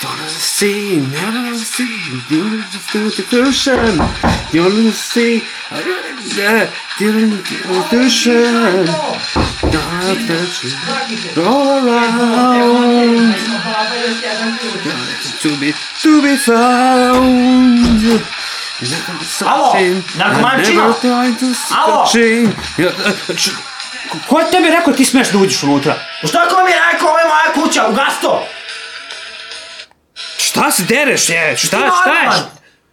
Don't see, never see, you just the cushion. You'll see, uh, dealing with the cushion. Don't let you go around. To be, to be found. Alo, narkomančino? To Alo? Ko je tebi rekao ti smeš da uđeš unutra? Šta ko mi rekao, ovo je moja kuća, u gasto? Šta se dereš, je? Šta, šta je?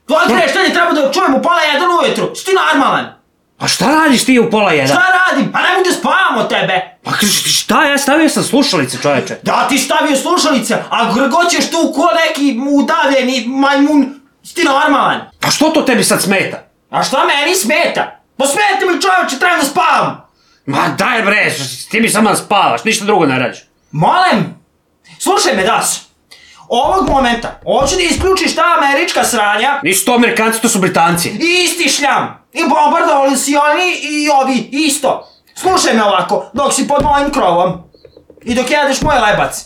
Dođe, šta ne treba da čujem u pola jedan ujutru? Si ti normalan? A šta radiš ti u pola jedan? Šta radim? Pa ne mogu da spavam od tebe. Pa šta, ja stavio sam slušalice, čoveče. Da ti stavio slušalice, a grgoćeš tu ko neki udavljeni majmun. Si ti normalan? Pa što to tebi sad smeta? A šta meni smeta? Pa smeta mi čovječe, trebam da spavam. Ma daj bre, ti mi samo da spavaš, ništa drugo ne radiš. Molim, slušaj me, Das. Ovog momenta, hoću da isključiš ta američka sranja Nisu to Amerikanci, to su Britanci. i isti šljam. I bombardovali si oni i ovi, isto. Slušaj me ovako, dok si pod mojim krovom. I dok jedeš moj lebac.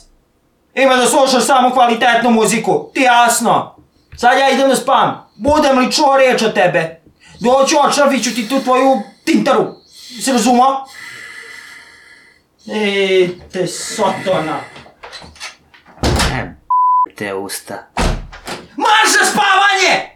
Ima da slušaš samo kvalitetnu muziku, ti jasno. Sad ja idem da spam. Budem li čuo riječ od tebe? Doću, očrvit ću ti tu tvoju tintaru. Si razumao? E, te sotona. E, te usta. Marš za spavanje!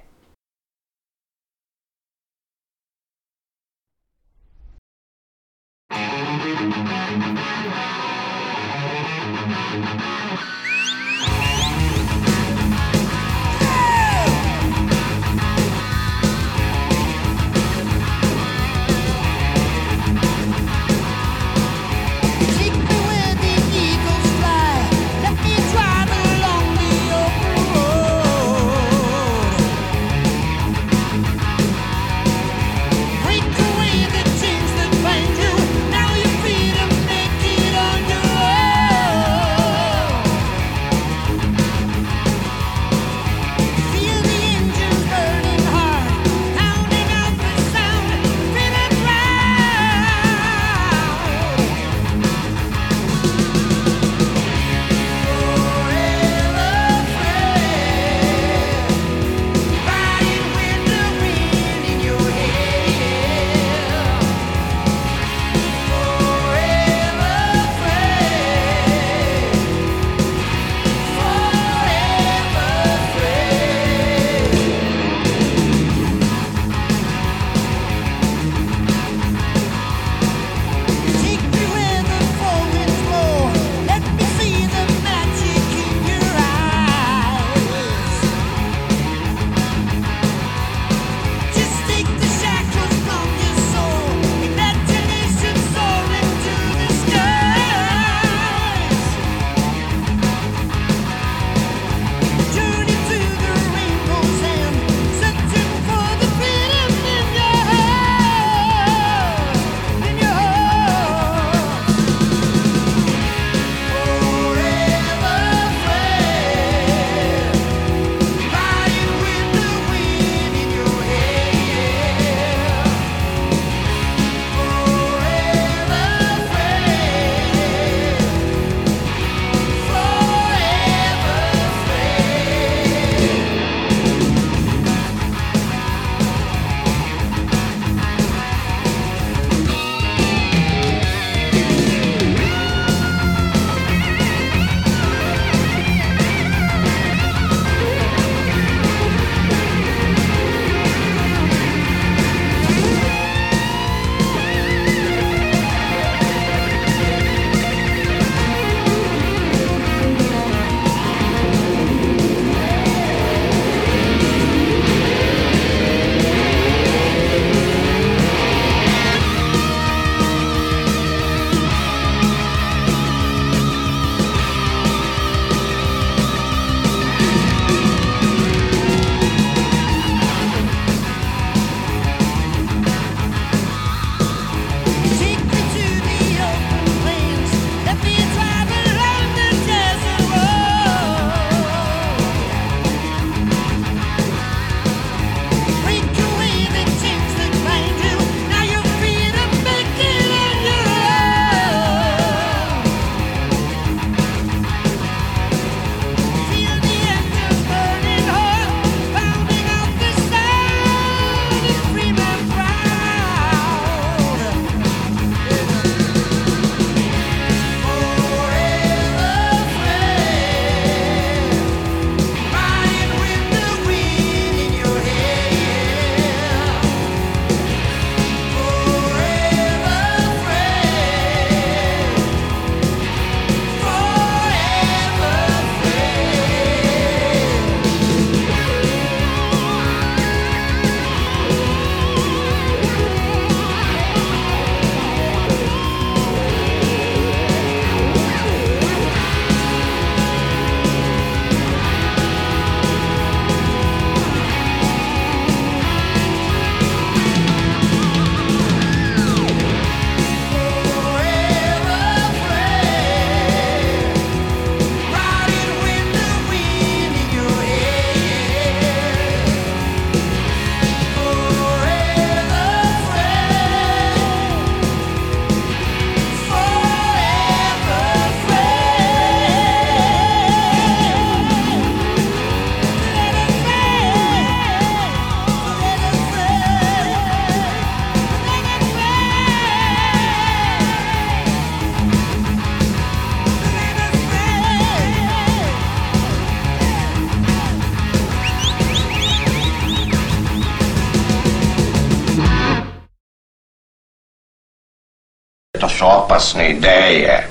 Opasne ideje.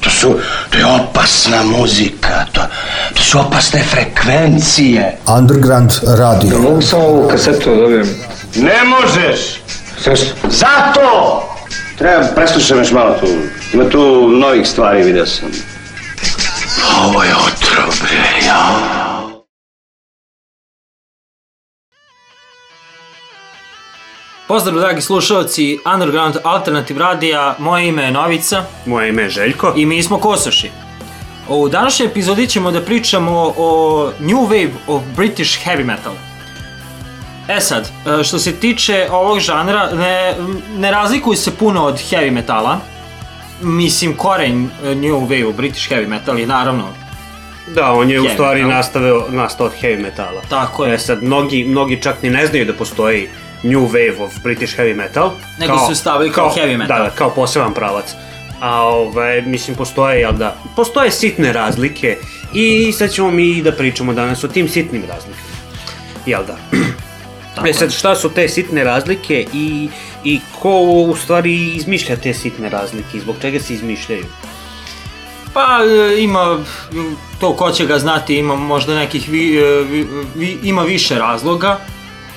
To su, to je opasna muzika, to, to su opasne frekvencije. Underground radio. Mogu samo ovu kasetu da dobijem? Ne možeš! Zato! Treba, preslušam još malo tu. Ima tu novih stvari, vidio sam. Ovo je otrov, Pozdrav dragi slušalci Underground Alternative Radija, moje ime je Novica Moje ime je Željko. i mi smo Kosoši. U današnjoj epizodi ćemo da pričamo o New Wave of British Heavy Metal. E sad, e, što se tiče ovog žanra, ne, ne razlikuju se puno od heavy metala. Mislim, korenj e, New Wave of British Heavy Metal je naravno Da, on je u stvari metal. nastavio, nastao od heavy metala. Tako je. E sad, mnogi, mnogi čak ni ne znaju da postoji New Wave of British Heavy Metal. Nego su stavili kao heavy metal. Da, da, kao poseban pravac. A ovaj, mislim, postoje, jel da, postoje sitne razlike i sad ćemo mi da pričamo danas o tim sitnim razlikama. Jel da? e sad, šta su te sitne razlike i, i ko u stvari izmišlja te sitne razlike i zbog čega se izmišljaju? Pa e, ima, to ko će ga znati, ima možda nekih, vi, e, vi, vi, ima više razloga,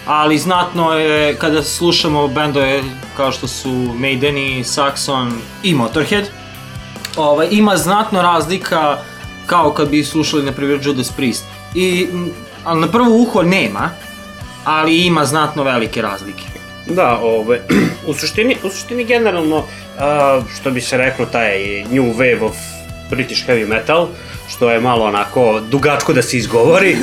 ali znatno je kada slušamo bendove kao što su Maideni, Saxon i Motorhead, ovaj, ima znatno razlika kao kad bi slušali na primjer Judas Priest. I, m, ali na prvo uho nema, ali ima znatno velike razlike. Da, ove, u suštini, u suštini generalno, što bi se reklo, taj new wave of British heavy metal, što je malo onako dugačko da se izgovori.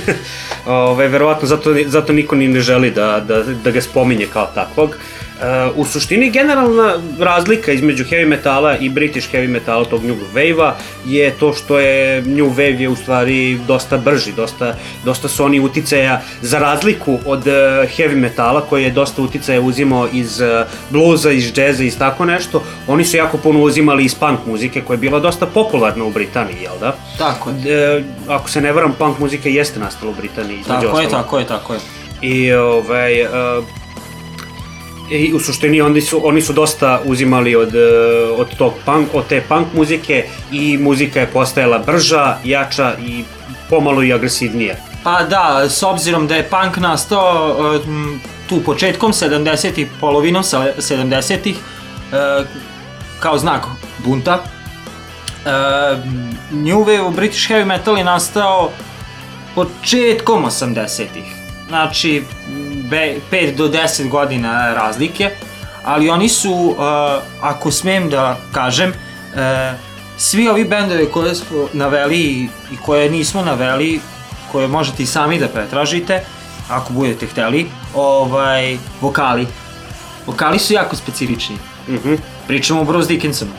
ove, verovatno zato, zato niko ni ne želi da, da, da ga spominje kao takvog. E, u suštini generalna razlika između heavy metala i British heavy metala, tog new wave-a, je to što je new wave je u stvari dosta brži, dosta, dosta su oni uticaja, za razliku od e, heavy metala koji je dosta uticaja uzimao iz e, bluza, iz džeza, iz tako nešto, oni su jako puno uzimali iz punk muzike koja je bila dosta popularna u Britaniji, jel da? Tako je. E, ako se ne varam, punk muzika jeste nastala u Britaniji, Tako je, tako je, tako je. I ovaj, uh, i u suštini oni su, oni su dosta uzimali od, e, od, tog punk, od te punk muzike i muzika je postajala brža, jača i pomalo i agresivnija. Pa da, s obzirom da je punk nastao e, tu početkom 70-ih, polovinom se- 70-ih, e, kao znak bunta, New Wave British Heavy Metal je nastao početkom 80-ih. Znači, 5 do 10 godina razlike, ali oni su, e, ako smem da kažem, e, svi ovi bendove koje smo naveli i koje nismo naveli, koje možete i sami da pretražite, ako budete hteli, ovaj, vokali. Vokali su jako specifični. Mhm. Pričamo o Bruce Dickinsonu.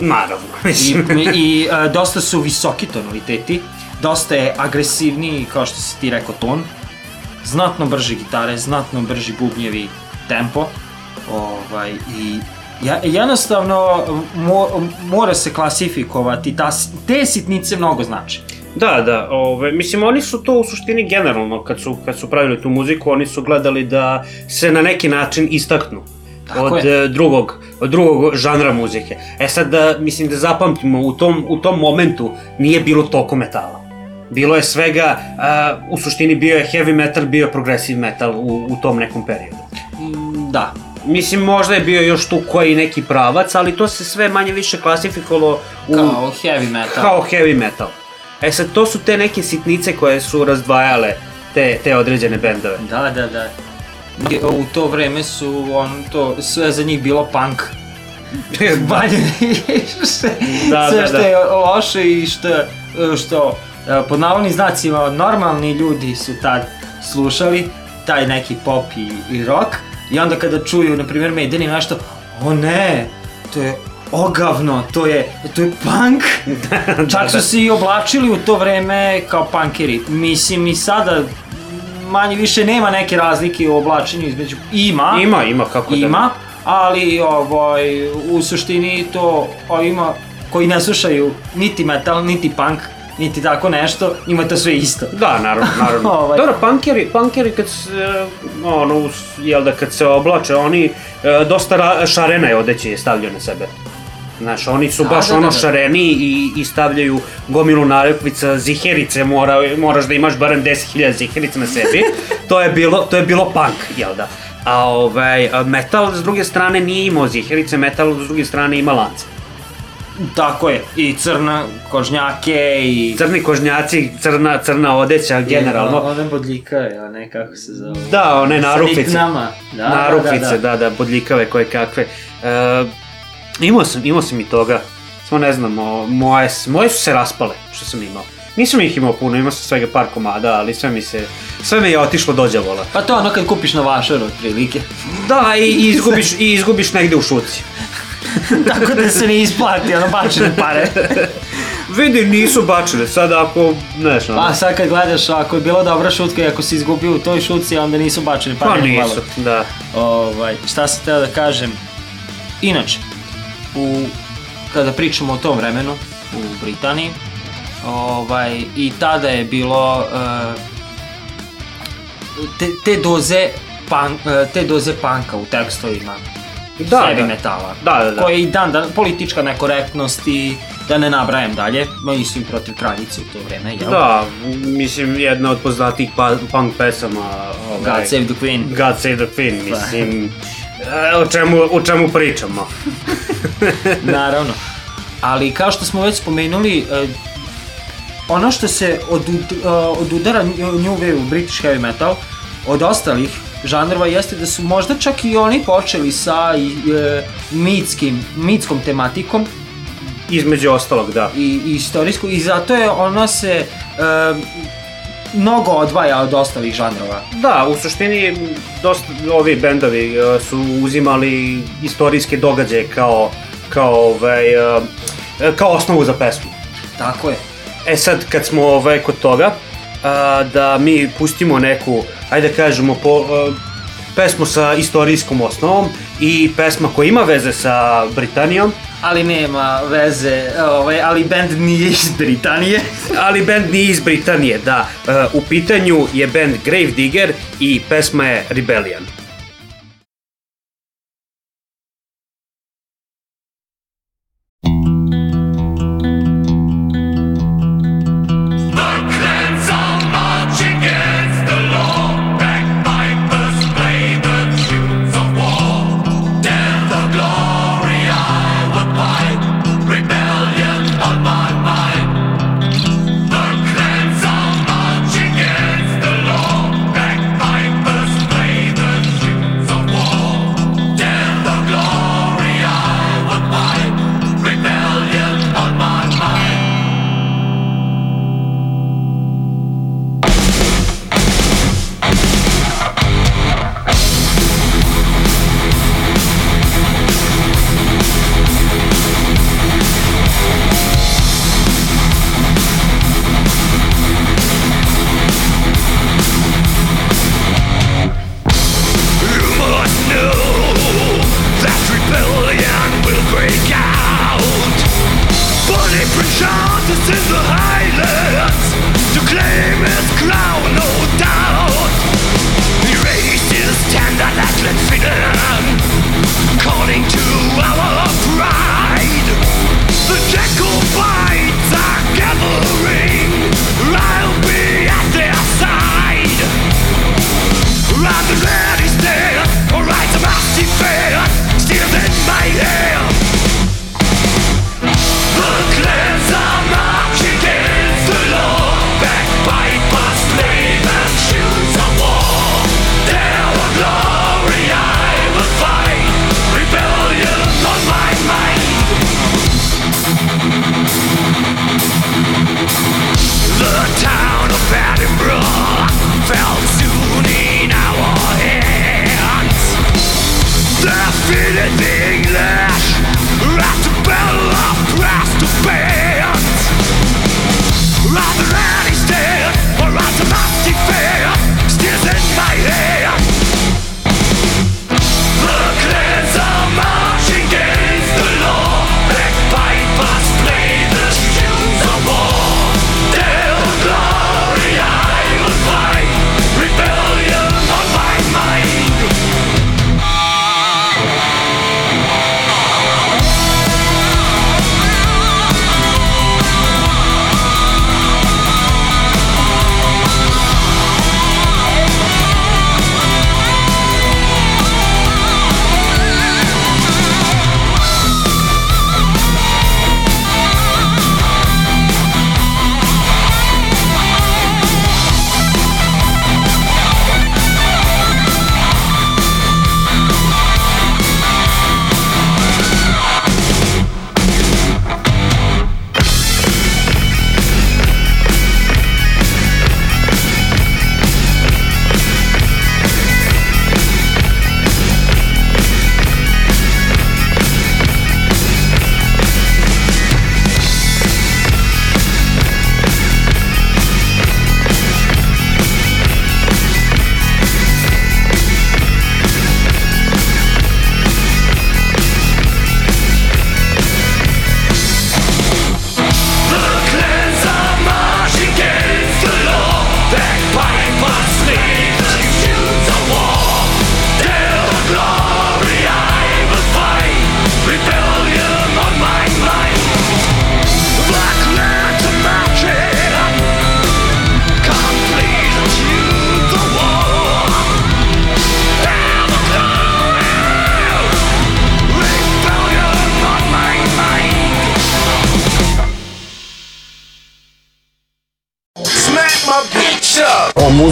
Naravno, I, mislim. i e, dosta su visoki tonaliteti, dosta je agresivniji, kao što si ti rekao, ton. Znatno brže gitare, znatno brži bubnjevi tempo. Ovaj, I ja, jednostavno mo, mora se klasifikovati, ta, te sitnice mnogo znači. Da, da, ove, mislim oni su to u suštini generalno kad su, kad su pravili tu muziku, oni su gledali da se na neki način istaknu Tako od je. e, drugog, od drugog žanra muzike. E sad da, mislim da zapamtimo, u tom, u tom momentu nije bilo toliko metala. Bilo je svega, a, u suštini bio je heavy metal, bio je progressive metal u, u tom nekom periodu. Mm, Da, Mislim, možda je bio još tu koji neki pravac, ali to se sve manje više klasifikovalo u, kao heavy metal. kao heavy metal. E sad, to su te neke sitnice koje su razdvajale te, te određene bendove. Da, da, da. U to vreme su on to sve za njih bilo punk. Manje više. Da, sve da, što da. je loše i što, što pod navodnim znacima normalni ljudi su tad slušali taj neki pop i, i rock i onda kada čuju na primjer Maiden i nešto o ne to je ogavno to je to je punk. Čak su se i oblačili u to vreme kao punkeri. Mislim i sada manje više nema neke razlike u oblačenju između ima Ima, ima, kako da. ima, ali ovaj, u suštini to ovima koji ne slušaju niti metal, niti punk, niti tako nešto, ima to sve isto. Da, naravno, naravno. Ovaj. Dobro, punkeri, punkeri kad se, ono, us- jel da kad se oblače, oni, e, dosta ra, šarena je odeće je stavljaju na sebe. Znaš, oni su baš da, ono da, da. šareni i, i stavljaju gomilu nalepnica, ziherice, mora, moraš da imaš barem 10.000 ziherica na sebi. to je bilo, to je bilo punk, jel da? A ovaj, metal s druge strane nije imao ziherice, metal s druge strane ima lance. Tako je, i crna kožnjake i... Crni kožnjaci, crna, crna odeća, generalno. One bodljika, ja ne, kako se zove. Da, one Sa narupice. niknama. Da, narupice, da, da, bodljikave koje kakve. E, imao sam, imao sam i toga. Samo ne znam, o, moje, moje su se raspale, što sam imao. Nisam ih imao puno, imao sam svega par komada, ali sve mi se, sve mi je otišlo do đavola. Pa to ono kad kupiš na vašaru, otprilike. Da, i, i izgubiš, i izgubiš negde u šuci. Tako da se ne isplati, ono, bačene pare. Vidi, nisu bačene, sad ako, ne znam, Pa sad kad gledaš, ako je bila dobra šutka i ako si izgubio u toj šutci, onda nisu bačene pa pare. nego nisu, da. Ovaj, šta sam teo da kažem? Inače, u, kada pričamo o tom vremenu u Britaniji, ovaj, i tada je bilo uh, te, te doze punk, uh, te doze panka u tekstovima Da, heavy da. metala. Da, da, da. Koje i dan, dan, politička nekorektnost i da ne nabrajam dalje, mislim protiv kraljice u to vreme, jel? Da, mislim, jedna od poznatijih pa, punk pesama. Ovaj, God Save the Queen. God Save the Queen, mislim, e, o čemu, o čemu pričamo. Naravno. Ali kao što smo već spomenuli, e, ono što se odud, e, odudara New Wave u British Heavy Metal od ostalih žanrova jeste da su možda čak i oni počeli sa e, mitskim, mitskom tematikom Između ostalog, da. i, i istorijsku i zato je ona se e, mnogo odvaja od ostalih žanrova. Da, u suštini dosta ovi bendovi e, su uzimali istorijske događaje kao kao ovaj e, kao osnovu za pesmu. Tako je. E sad kad smo ovaj kod toga a, da mi pustimo neku ajde da kažemo po a, pesmu sa istorijskom osnovom i pesma koja ima veze sa Britanijom, Ali nema veze, ovaj, ali band nije iz Britanije. ali band nije iz Britanije, da. E, u pitanju je band Grave Digger i pesma je Rebellion.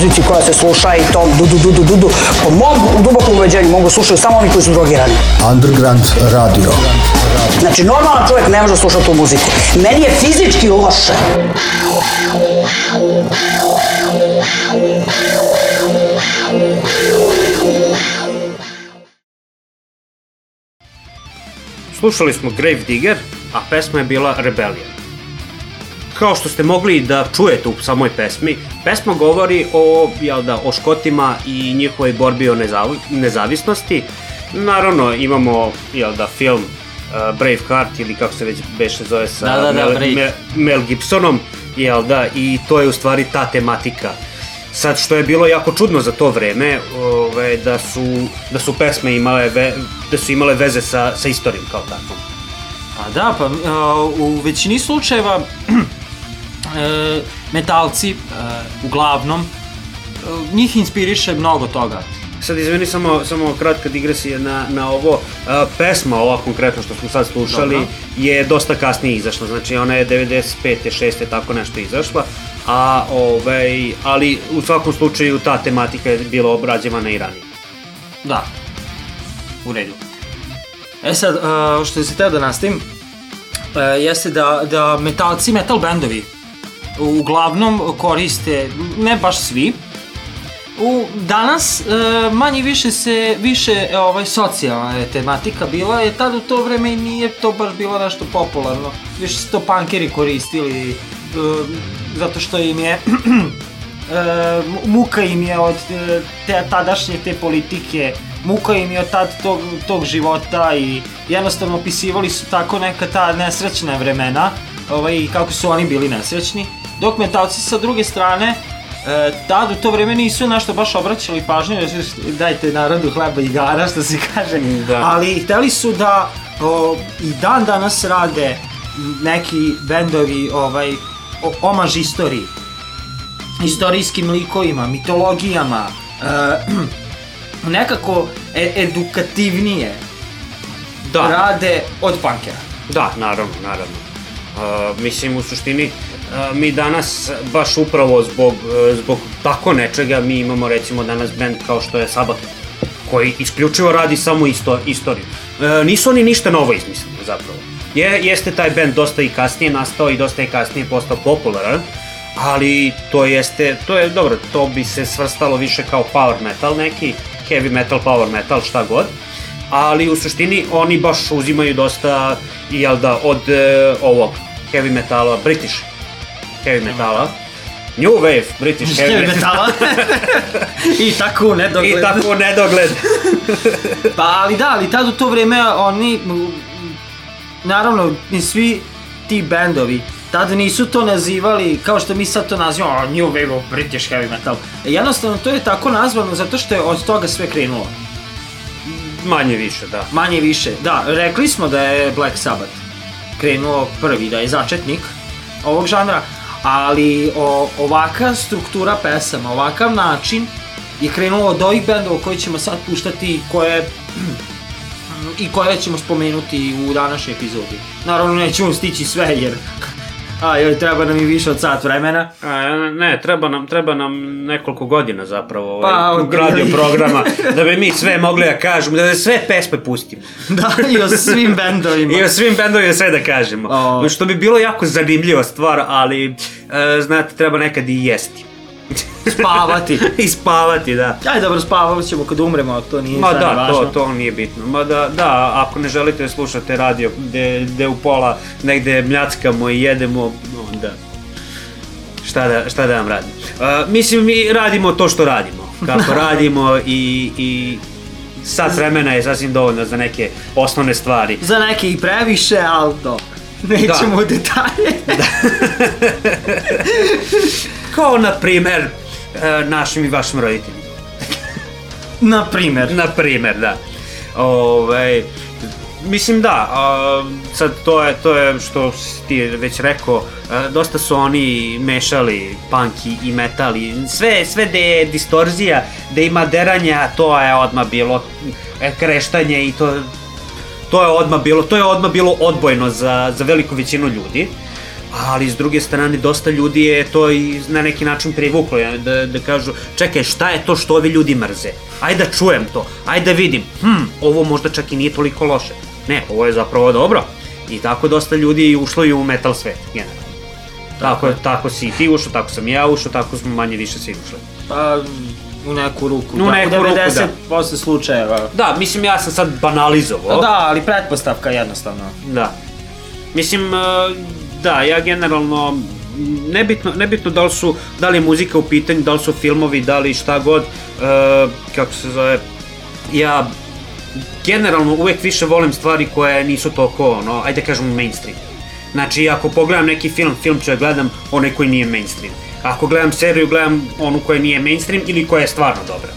Muzici koja se sluša i tom du du du du du du. Po mom dubokom uveđenju mogu slušaju samo oni koji su drogirani. Underground radio. Znači, normalan čovjek ne može slušati tu muziku. Meni je fizički loše. Slušali smo Grave Digger, a pesma je bila Rebellion. Kao što ste mogli da čujete u samoj pesmi, pesma govori o, jel da, o Škotima i njihovoj borbi o nezavi, nezavisnosti. Naravno, imamo, jel da, film uh, Braveheart ili kako se već beše zove sa Da, da, da, Mel, Brave. Mel, Mel Gibsonom, jel da, i to je u stvari ta tematika. Sad, što je bilo jako čudno za to vreme, ove, da su, da su pesme imale, ve, da su imale veze sa, sa istorijom kao takvom. Pa da, pa uh, u većini slučajeva e, metalci, e, uglavnom, e, njih inspiriše mnogo toga. Sad izvini samo, samo kratka digresija na, na ovo. A, pesma ova konkretno što smo sad slušali Dobro. je dosta kasnije izašla, znači ona je 95. 6. tako nešto izašla. A, ovaj, ali u svakom slučaju ta tematika je bila obrađivana i ranije. Da, u redu. E sad, što se teo da nastavim, jeste da, da metalci, metal bendovi, uglavnom koriste, ne baš svi, U, danas e, manje više se više e, ovaj socijalna je tematika bila je tad u to vreme i nije to baš bilo nešto popularno. Više su to punkeri koristili e, zato što im je e, muka im je od e, te tadašnje te politike muka im je od tad tog, tog života i jednostavno opisivali su tako neka ta nesrećna vremena ovaj, kako su oni bili nesrećni dok metalci sa druge strane E, tad u to vreme nisu nešto baš obraćali pažnju, jer dajte narodu hleba i igara, što se kaže, Da. ali hteli su da o, i dan danas rade neki bendovi ovaj, o, omaž istoriji, istorijskim likovima, mitologijama, e, nekako e, edukativnije Da. rade od punkera. Da, naravno, naravno. Uh, mislim, u suštini, uh, mi danas, baš upravo zbog, uh, zbog tako nečega, mi imamo recimo danas band kao što je Sabaton, koji isključivo radi samo isto, istoriju. Uh, nisu oni ništa novo izmislili zapravo. Je, jeste taj band dosta i kasnije nastao i dosta i kasnije postao popularan, ali to jeste, to je dobro, to bi se svrstalo više kao power metal neki, heavy metal, power metal, šta god ali u suštini oni baš uzimaju dosta, jel da, od e, ovog heavy metala, British heavy metala, New Wave, British heavy metal, I tako u nedogled. i tako u nedogled. Pa ali da, ali tad u to vreme oni, naravno, i svi ti bendovi, tad nisu to nazivali kao što mi sad to nazivamo "Oh, New Wave of British Heavy Metal. Jednostavno to je tako nazvano zato što je od toga sve krenulo. Manje više, da. Manje više, da, rekli smo da je Black Sabbath krenuo prvi, da je začetnik ovog žanra, ali o, ovaka struktura pesama, ovakav način je krenulo od ovih bendova koji ćemo sad puštati koje i koje ćemo spomenuti u današnjoj epizodi. Naravno nećemo stići sve jer a joj treba nam i više od sat vremena. A, ne, treba nam, treba nam nekoliko godina zapravo ovaj, Pa, od- radio programa, da bi mi sve mogli da kažemo, da sve pesme pustimo. da, i o svim bendovima. I o svim bendovima sve da kažemo. O. Što bi bilo jako zanimljiva stvar, ali, e, znate, treba nekad i jesti. Spavati. I spavati, da. Aj dobro, spavat ćemo kad umremo, to nije Ma sad da, važno. to, to nije bitno. Ma da, da, ako ne želite da slušate radio gde, gde u pola negde mljackamo i jedemo, onda šta da, šta da vam radim. Uh, mislim, mi radimo to što radimo. Kako radimo i, i sat vremena je sasvim dovoljno za neke osnovne stvari. Za neke i previše, ali dobro. Nećemo u detalje. Kao, na primer, uh, našim i vašim roditeljima. Na primer. Na primer, da. Ove, mislim da, a, sad to je, to je što ti već rekao, a, dosta su oni mešali punk i, i metal i sve, sve gde je distorzija, gde ima deranja, to je odmah bilo e, kreštanje i to, to je odmah bilo, to je odmah bilo odbojno za, za veliku većinu ljudi. Ali s druge strane dosta ljudi je to i na neki način privuklo, ja, da, da kažu čekaj šta je to što ovi ljudi mrze, ajde da čujem to, ajde da vidim, hm, ovo možda čak i nije toliko loše, ne, ovo je zapravo dobro. I tako dosta ljudi je ušlo i u metal svet, generalno. Tako, je, tako si i ti ušao, tako sam i ja ušao, tako smo manje više svi ušli. Pa, u neku ruku. U da, neku u ruku, 90% slučajeva. Da, mislim ja sam sad banalizovao. Da, ali pretpostavka jednostavno. Da. Mislim, e, da, ja generalno, nebitno, nebitno da li su, da li je muzika u pitanju, da li su filmovi, da li šta god, e, kako se zove, ja generalno uvek više volim stvari koje nisu toliko, ono, ajde da kažemo mainstream. Znači, ako pogledam neki film, film ću da gledam onaj koji nije mainstream. Ako gledam seriju, gledam onu koja nije mainstream ili koja je stvarno dobra.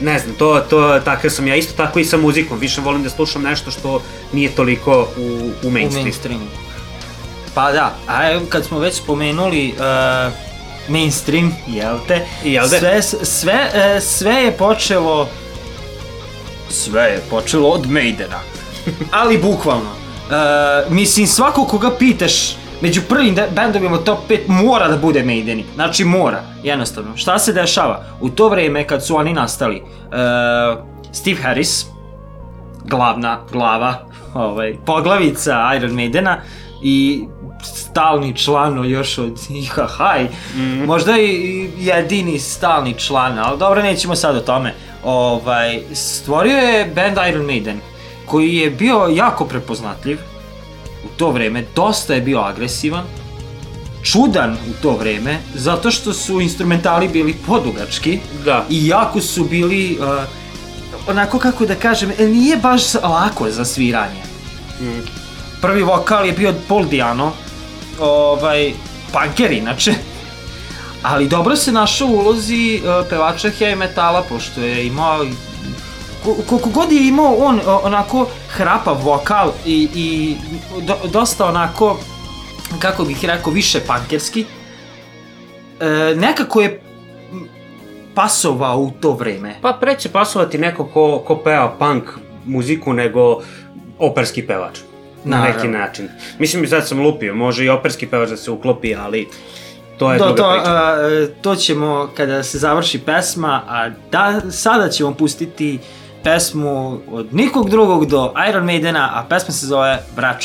Ne znam, to, to, takav sam ja isto tako i sa muzikom. Više volim da slušam nešto što nije toliko u, u mainstream. U mainstreamu. Pa da, a kad smo već spomenuli uh, mainstream, jel te? Jel te? Sve, sve, e, sve je počelo... Sve je počelo od Maidena. Ali bukvalno. Uh, mislim, svako koga pitaš, među prvim de- bendovima top 5 mora da bude Maideni. Znači mora, jednostavno. Šta se dešava? U to vreme kad su oni nastali, uh, Steve Harris, glavna glava, ovaj, poglavica Iron Maidena i stalni član još od IHH, mm. možda i jedini stalni član, ali dobro, nećemo sad o tome. Ovaj, stvorio je band Iron Maiden, koji je bio jako prepoznatljiv u to vreme, dosta je bio agresivan, čudan u to vreme, zato što su instrumentali bili podugački Da. i jako su bili, uh, onako kako da kažem, e, nije baš lako za sviranje. Mm. Prvi vokal je bio Paul Diano, ovaj, punker inače, ali dobro se našao u ulozi uh, pevača heavy metala, pošto je imao ko- koliko god je imao on onako hrapav vokal i, i do, dosta onako kako bih rekao više pankerski. E, nekako je pasovao u to vreme. Pa preće pasovati neko ko, ko peva punk muziku nego operski pevač. Na Naravno. neki način. Mislim, sad sam lupio, može i operski pevač da se uklopi, ali to je Do, druga to, priča. a, to ćemo kada se završi pesma, a da, sada ćemo pustiti pesmu od nikog drugog do Iron Maidena, a pesma se zove Brat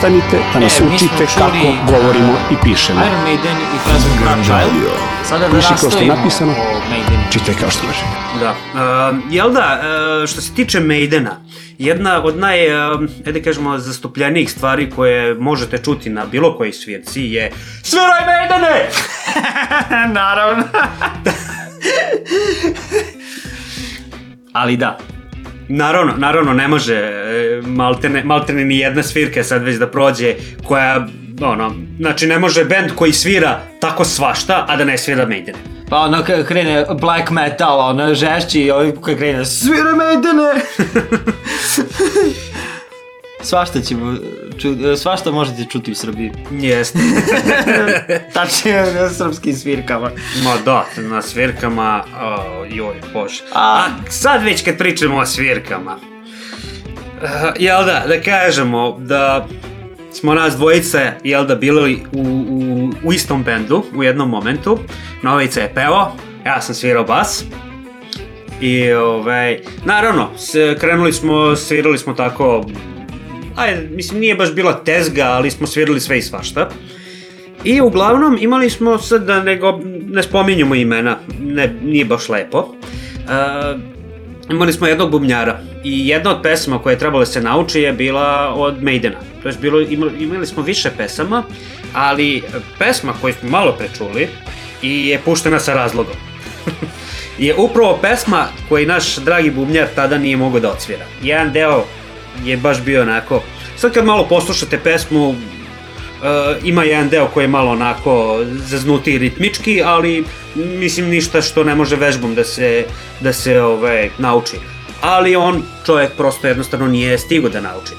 ostanite da nas E, učite čuli, kako govorimo i pišemo. Iron Maiden i pesmu Fragile. Sada da Piši kao što je napisano. Čitaj kao što kaže. Da. Uh, jel da, uh, što se tiče Maidena, jedna od naj, uh, ajde kažemo, zastupljenijih stvari koje možete čuti na bilo kojoj svirci je Sviraj Maidene! Naravno. Ali da. Naravno, naravno, ne može e, maltene, maltene ni jedna svirka sad već da prođe koja, ono, znači ne može band koji svira tako svašta, a da ne svira Maidene. Pa ono kad krene black metal, ono žešći i ovi kad krene Svira Maidene! svašta ćemo, ču, svašta možete čuti u Srbiji. Jeste. Tačnije na srpskim svirkama. Ma da, na svirkama, o, joj, bože. A- A sad već kad pričamo o svirkama, uh, jel da, da kažemo da smo nas dvojica, jel da, bili u, u, u istom bendu u jednom momentu. Novica je pevao, ja sam svirao bas. I, ovaj, naravno, krenuli smo, svirali smo tako, ajde, mislim, nije baš bila tezga, ali smo svirali sve i svašta. I uglavnom imali smo sad da nego ne spominjemo imena, ne, nije baš lepo. Uh, imali smo jednog bubnjara i jedna od pesama koja je trebala da se nauči je bila od Maidena. To je bilo, imali, smo više pesama, ali pesma koju smo malo prečuli i je puštena sa razlogom. je upravo pesma koju naš dragi bubnjar tada nije mogao da odsvira. Jedan deo je baš bio onako... Sad kad malo poslušate pesmu, Uh, ima jedan deo koji je malo onako zaznuti ritmički, ali mislim ništa što ne može vežbom da se, da se ovaj, nauči. Ali on, čovjek, prosto jednostavno nije stigo da nauči.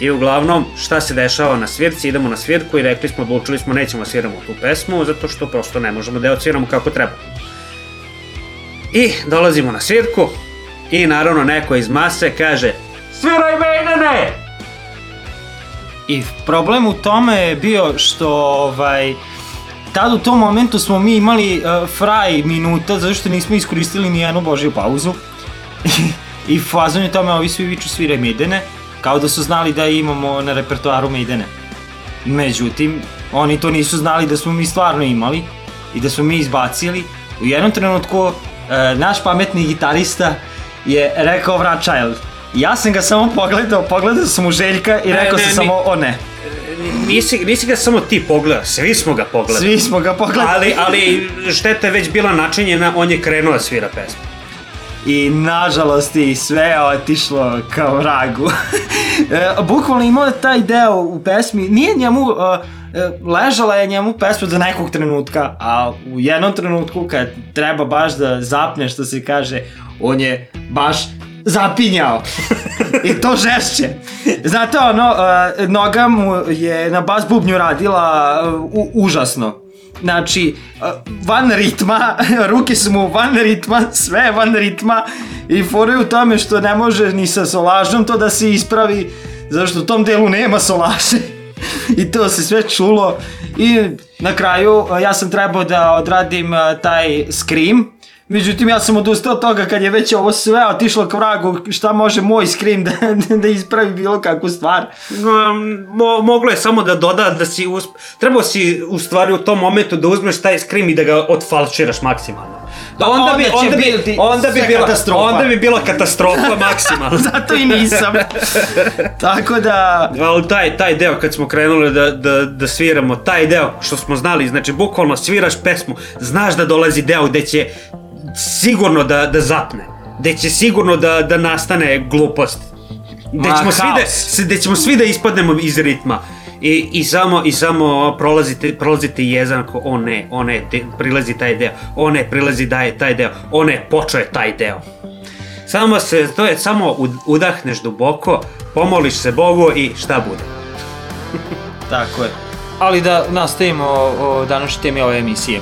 I uglavnom, šta se dešava na svirci, idemo na svirku i rekli smo, odlučili smo, nećemo da sviramo tu pesmu, zato što prosto ne možemo da je odsviramo kako treba. I dolazimo na svirku i naravno neko iz mase kaže Sviraj Maidene! I problem u tome je bio što ovaj, tad u tom momentu smo mi imali uh, fraj minuta zato što nismo iskoristili ni jednu božju pauzu. I fazon je tome ovi svi viču sviraj Maidene, kao da su znali da imamo na repertoaru Maidene. Međutim, oni to nisu znali da smo mi stvarno imali i da smo mi izbacili. U jednom trenutku uh, naš pametni gitarista je rekao Child. Ja sam ga samo pogledao, pogledao sam u Željka i rekao ne, sam samo o ne. Nisi, nisi ga samo ti pogledao, svi smo ga pogledali. Svi smo ga pogledali. Ali, ali šteta je već bila načinjena, on je krenuo da svira pesmu. I nažalost i sve je otišlo kao vragu. e, bukvalno imao je taj deo u pesmi, nije njemu, uh, ležala je njemu pesma do nekog trenutka, a u jednom trenutku kad treba baš da zapne što se kaže, on je baš zapinjao. I to žešće. Znate ono, uh, noga mu je na bas bubnju radila uh, u, užasno. Znači, uh, van ritma, ruke su mu van ritma, sve van ritma i fora je u tome što ne može ni sa solažom to da se ispravi, zašto u tom delu nema solaže. I to se sve čulo i na kraju uh, ja sam trebao da odradim uh, taj scream, Međutim, ja sam odustao od toga kad je već ovo sve otišlo k vragu, šta može moj scream da, da ispravi bilo kakvu stvar. Mo, moglo je samo da doda da si, usp... trebao si u stvari u tom momentu da uzmeš taj skrim i da ga otfalširaš maksimalno. Da, onda će biti onda bi sve bila, katastrofa. onda bi bila katastrofa maksimalno. Zato i nisam. Tako da... Ali taj, taj deo kad smo krenuli da, da, da sviramo, taj deo što smo znali, znači bukvalno sviraš pesmu, znaš da dolazi deo gde će sigurno da, da zapne, gde će sigurno da, da nastane glupost. Gde Ma, ćemo, svi da, gde ćemo svi da ispadnemo iz ritma. I, i samo i samo prolazite prolazite jezan ko o ne, o ne, te, prilazi taj deo. O ne, prilazi daje taj deo. O ne, počeo je taj deo. Samo se, to je samo ud- udahneš duboko, pomoliš se Bogu i šta bude. Tako je. Ali da nastavimo o, o današnjoj temi ove emisije.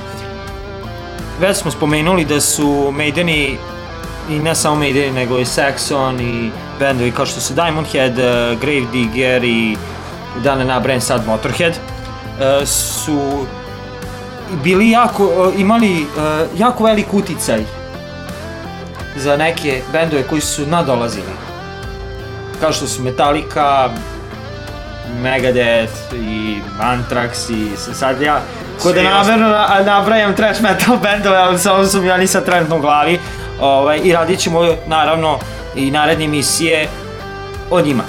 Već smo spomenuli da su Maideni i ne samo Maideni, nego i Saxon i bendovi kao što su Diamond Head, uh, Gravedigger i da ne nabrajem sad Motorhead, uh, su bili jako, uh, imali uh, jako velik uticaj za neke bendove koji su nadolazili. Kao što su Metallica, Megadeth i Anthrax i sad ja ko da namerno na- nabrajam trash metal bendove, ali samo su mi oni sad trenutno u glavi. Ovaj, I radit ćemo naravno i naredne emisije o njima.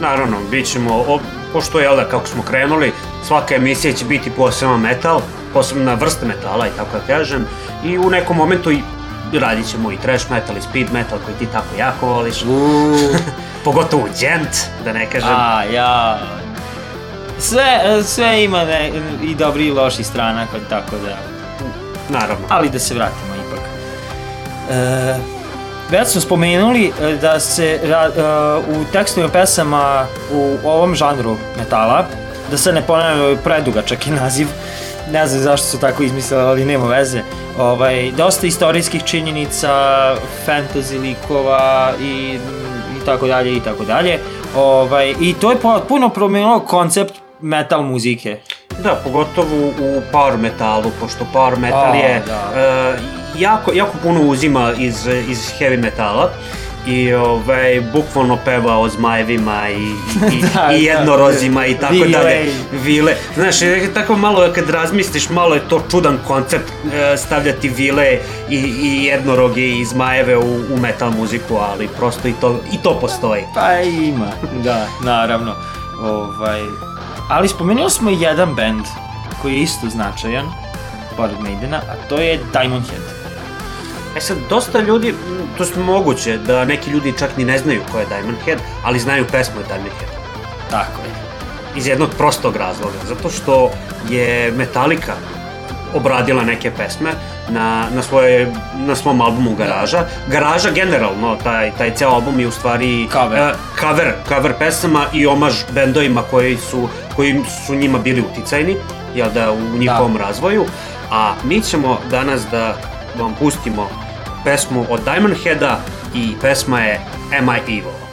Naravno, bit ćemo, o, pošto je da kako smo krenuli, svaka emisija će biti poseban metal, posebna vrsta metala i tako da kažem, i u nekom momentu i radit ćemo i trash metal i speed metal koji ti tako jako voliš. Pogotovo gent, da ne kažem. A, ja... Sve, sve ima ne, i dobri i loši strana, tako da... Naravno. Ali da se vratimo ipak. E, već smo spomenuli e, da se e, u tekstovima pesama u ovom žanru metala, da se ne ponavljaju predugačak i naziv, ne znam zašto su tako izmislili, ali nema veze. Ovaj, dosta istorijskih činjenica, fantasy likova i, i tako dalje i tako dalje. Ovaj, I to je potpuno promenilo koncept metal muzike. Da, pogotovo u power metalu, pošto power metal A, je da. e, jako, jako puno uzima iz, iz heavy metala i ovaj, bukvalno peva o zmajevima i, i, Da, i da. jednorozima i tako Vile. dalje. Vile. Znaš, je tako malo kad razmisliš, malo je to čudan koncept e, stavljati vile i, i jednoroge i zmajeve u, u metal muziku, ali prosto i to, i to postoji. Pa ima, da, naravno. Ovaj, ali spomenuo smo jedan band koji je isto značajan, pored Maidena, a to je Diamond Head. E sad, dosta ljudi, to je moguće da neki ljudi čak ni ne znaju ko je Diamond Head, ali znaju pesmu Diamond Head. Tako je. Iz jednog prostog razloga, zato što je Metallica obradila neke pesme na, na, svoje, na svom albumu Garaža. Garaža generalno, taj, taj ceo album je u stvari Cover. e, cover, cover pesama i omaž bendovima koji su, koji su njima bili uticajni, jel da, u njihovom razvoju. A mi ćemo danas da vam pustimo pesmu od Diamond Heada i pesma je Am I Evil?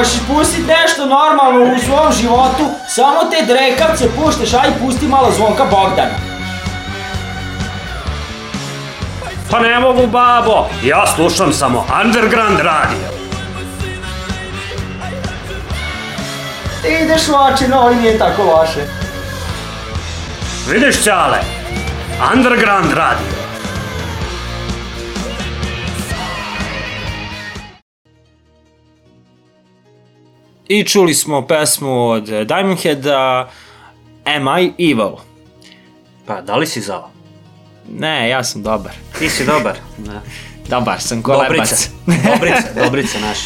Hoćeš pustit nešto normalno u svom životu, samo te drekavce puštaš, aj pusti malo zvonka Bogdana. Pa ne mogu, babo. Ja slušam samo Underground radio. Ti ideš loče, no ovo nije tako loše. Vidiš, Ćale? Underground radio. I čuli smo pesmu od Diamondheada Am I Evil? Pa, da li si zao? Ne, ja sam dobar. Ti si dobar. Da. Dobar sam, ko Dobrica. lebac. Dobrica, Dobrica naš.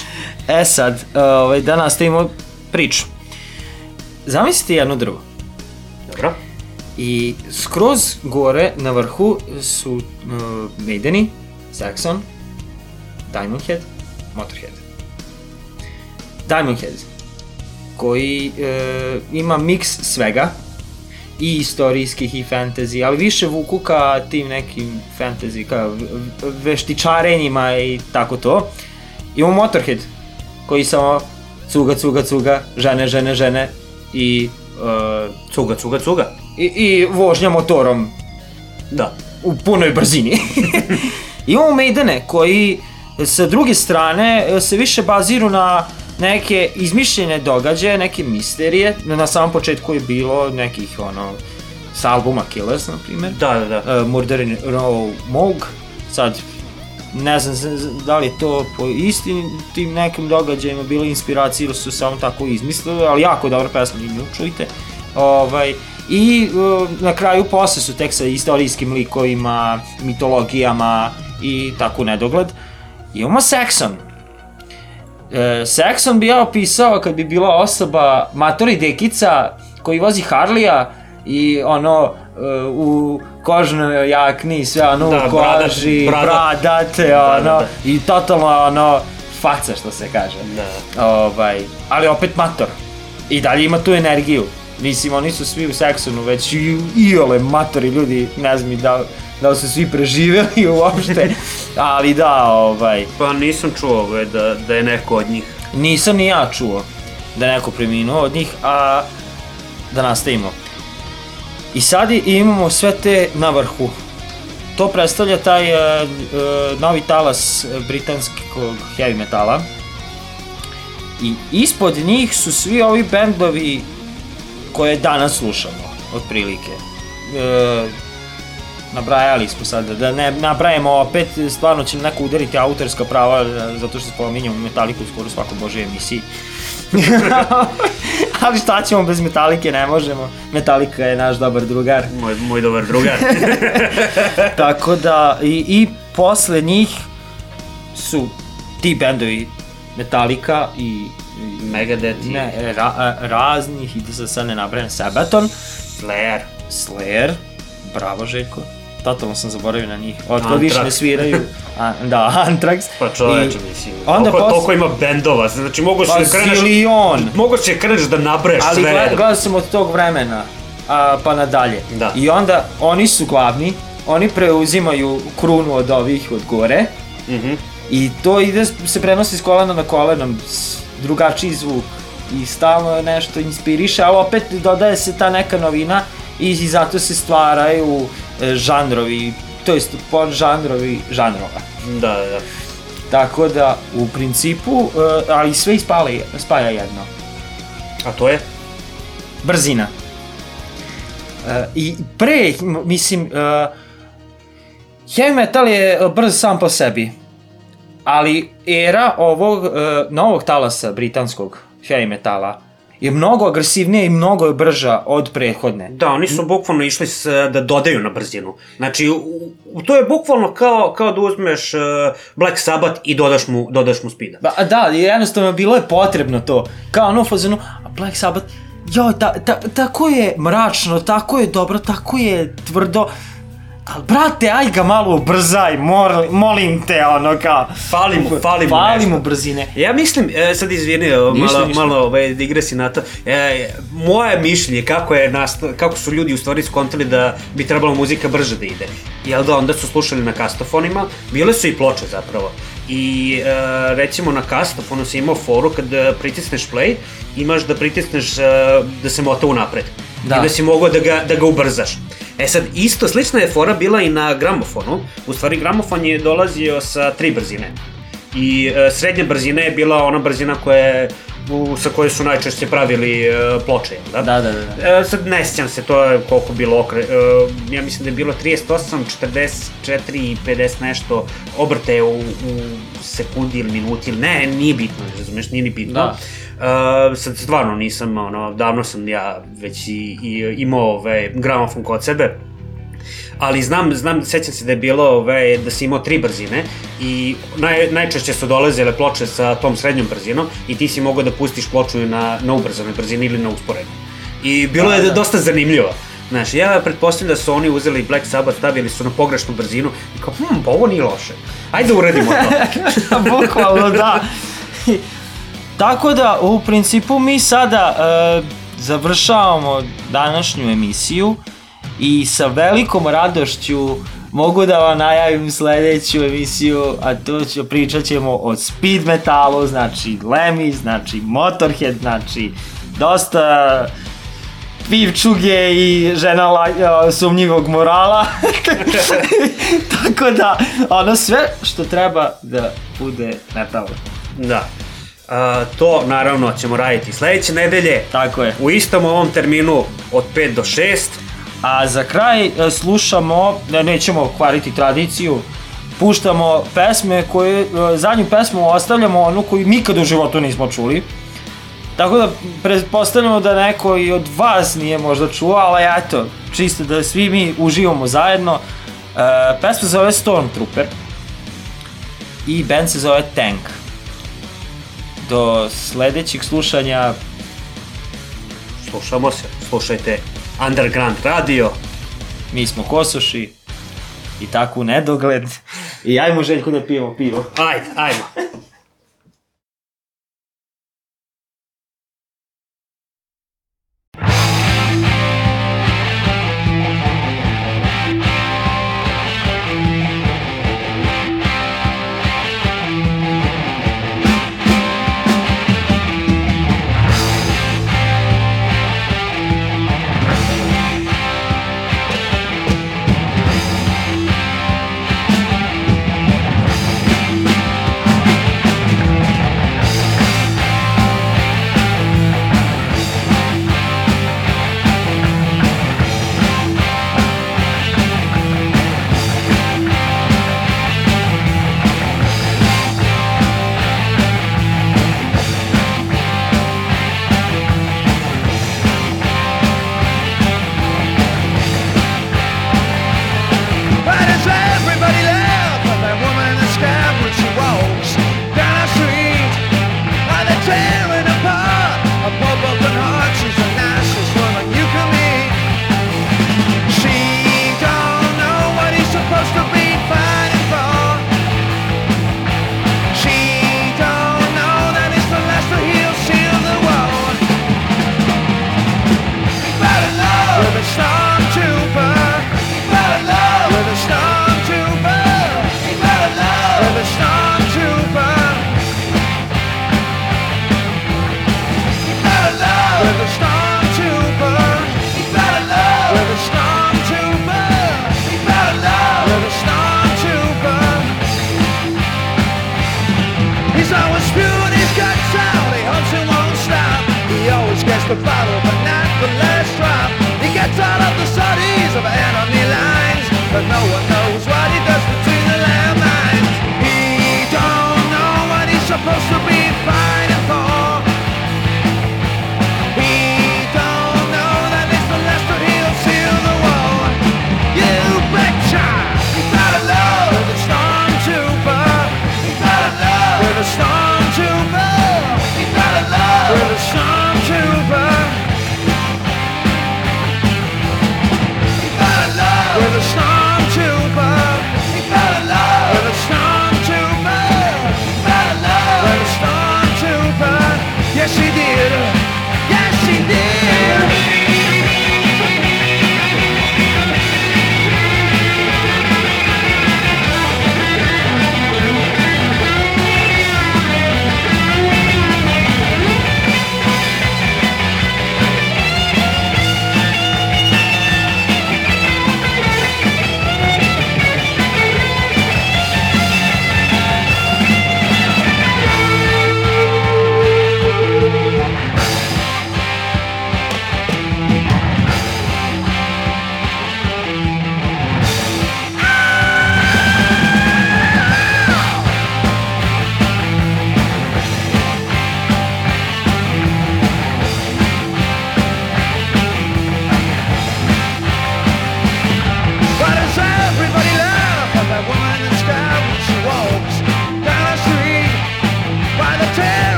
E sad, ovaj, da nastavimo priču. Zamislite jedno drvo. Dobro. I skroz gore na vrhu su uh, Maideni, Saxon, Diamondhead, Motorhead. Diamondhead, koji uh, ima miks svega, i istorijskih i fantasy, ali više vuku ka tim nekim fantasy, ka veštičarenjima i tako to. Imamo Motorhead, koji samo cuga, cuga, cuga, žene, žene, žene i uh, Cuga, cuga, cuga. i, i vožnja motorom Da. u punoj brzini. Imamo Maidene koji sa druge strane e, se više baziru na neke izmišljene događaje, neke misterije. Na samom početku je bilo nekih ono s albuma Killers, na primjer. Da, da, da. Uh, Murder in Row Moog. Sad, ne znam da li je to po istim tim nekim događajima bila inspiracija ili su samo tako izmislili, ali jako dobra pesma, nju čujte. Ovaj, I uh, na kraju posle su tek sa istorijskim likovima, mitologijama i tako nedogled. Imamo Saxon. E, Saxon bi ja opisao kad bi bila osoba matori dekica koji vozi Harlija i ono e, u kožnoj jakni i sve ono Da, u bradat, koži, bradat. bradate, Da, ono, da, da. i totalno ono faca što se kaže. Da. Ovaj, ali opet mator. I dalje ima tu energiju. Mislim, oni su svi u Saxonu već i, i ole matori ljudi, ne znam i da, da li su svi preživeli uopšte, ali da, ovaj, Pa nisam čuo ovaj, da, da je neko od njih. nisam ni ja čuo da je neko preminuo od njih, a da nastavimo. I sad imamo sve te na vrhu. To predstavlja taj e, e, novi talas britanskog heavy metala. I ispod njih su svi ovi bendovi koje danas slušamo, otprilike. E, nabrajali smo sad, da ne nabrajamo opet, stvarno će neko udariti autorska prava, e, zato što spominjamo Metaliku skoro svako bože emisiji. Ali šta ćemo bez Metalike, ne možemo. Metalika je naš dobar drugar. Moj, moj dobar drugar. Tako da, i, i posle njih su ti bendovi Metallica i Megadeth i- ne, ra, a- raznih i da se sad ne nabrajam Sabaton, Slayer. Slayer, bravo Željko, totalno sam zaboravio na njih, Anthrax. više ne sviraju, a, da, Anthrax. Pa čoveče, mislim. Onda toliko, pos- toliko ima bendova, znači mogu Pa da kreneš... zilion. Mogu će kreneš da nabraješ Ali sve. gled, gledao sam od tog vremena, a, pa nadalje. Da. I onda oni su glavni, oni preuzimaju krunu od ovih od gore, Mhm. I to ide, se prenosi s kolena na koleno, s- drugačiji zvuk i stalno nešto inspiriše, ali opet dodaje se ta neka novina i, i zato se stvaraju žanrovi, to jest podžanrovi žanrova. Da, da, da. Tako da, u principu, e, ali sve ispala, spaja jedno. A to je? Brzina. E, I pre, mislim, e, heavy metal je e, brz sam po sebi. Ali era ovog e, novog talasa britanskog heavy metala je mnogo agresivnija i mnogo je brža od prethodne. Da, oni su bukvalno išli s, da dodaju na brzinu. Znači, u, u, to je bukvalno kao, kao da uzmeš uh, Black Sabbath i dodaš mu, dodaš mu speeda. Ba, da, jednostavno bilo je potrebno to. Kao ono fazonu, a Black Sabbath, joj, ta, ta, tako je mračno, tako je dobro, tako je tvrdo. Al brate, aj ga malo ubrzaj, mor, molim te, ono kao. Fali mu, fali mu Fali mu brzine. Ja mislim, e, sad izvini, malo, ništa. malo ovaj, digresi na to. E, moje mišljenje kako, je nasta, kako su ljudi u stvari skontali da bi trebala muzika brže da ide. Jel da, onda su slušali na kastofonima, bile su i ploče zapravo. I e, recimo na kastofonu si imao foru kad pritisneš play, imaš da pritisneš e, da se mota unapred. Da. I da si mogao da ga, da ga ubrzaš. E sad, isto, slična je fora bila i na gramofonu. U stvari, gramofon je dolazio sa tri brzine. I e, srednja brzina je bila ona brzina koja je, u, sa koje su najčešće pravili e, ploče, jel da? Da, da, da. E, sad ne sjećam se, to je koliko bilo okre... E, ja mislim da je bilo 38, 44 i 50 nešto obrte u, u sekundi ili minuti, ili ne, nije bitno, razumeš, nije ni bitno. Da. Uh, sad stvarno nisam, ono, davno sam ja već i, i imao ovaj, gramofon kod sebe, ali znam, znam, sećam se da je bilo ove, da si imao tri brzine i naj, najčešće su dolazile ploče sa tom srednjom brzinom i ti si mogao da pustiš ploču na, na ubrzanoj brzini ili na usporednoj. I bilo Da, je da. dosta zanimljivo. Znaš, ja pretpostavljam da su oni uzeli Black Sabbath, stavili su na pogrešnu brzinu i kao, hm, pa ovo nije loše. Ajde uradimo to. Bukvalno, da. Tako da, u principu mi sada e, završavamo današnju emisiju i sa velikom radošću mogu da vam najavim sledeću emisiju, a to ću, pričat ćemo o speed metalu, znači Lemmy, znači Motorhead, znači dosta pivčuge i žena la, a, sumnjivog morala. Tako da, ono sve što treba da bude metal. Da. A, to naravno ćemo raditi sledeće nedelje. Tako je. U istom ovom terminu od 5 do 6. A za kraj e, slušamo, da nećemo kvariti tradiciju, puštamo pesme koje, e, zadnju pesmu ostavljamo onu koju nikad u životu nismo čuli. Tako da pretpostavljamo da neko i od vas nije možda čuo, ali eto, čisto da svi mi uživamo zajedno. E, pesma zove Stormtrooper i band se zove Tank. Do sledećeg slušanja Slušamo se, slušajte Underground Radio. mi smo Kosoši i tako u nedogled. I ajmo Željko da pijemo pivo. Ajde, ajmo.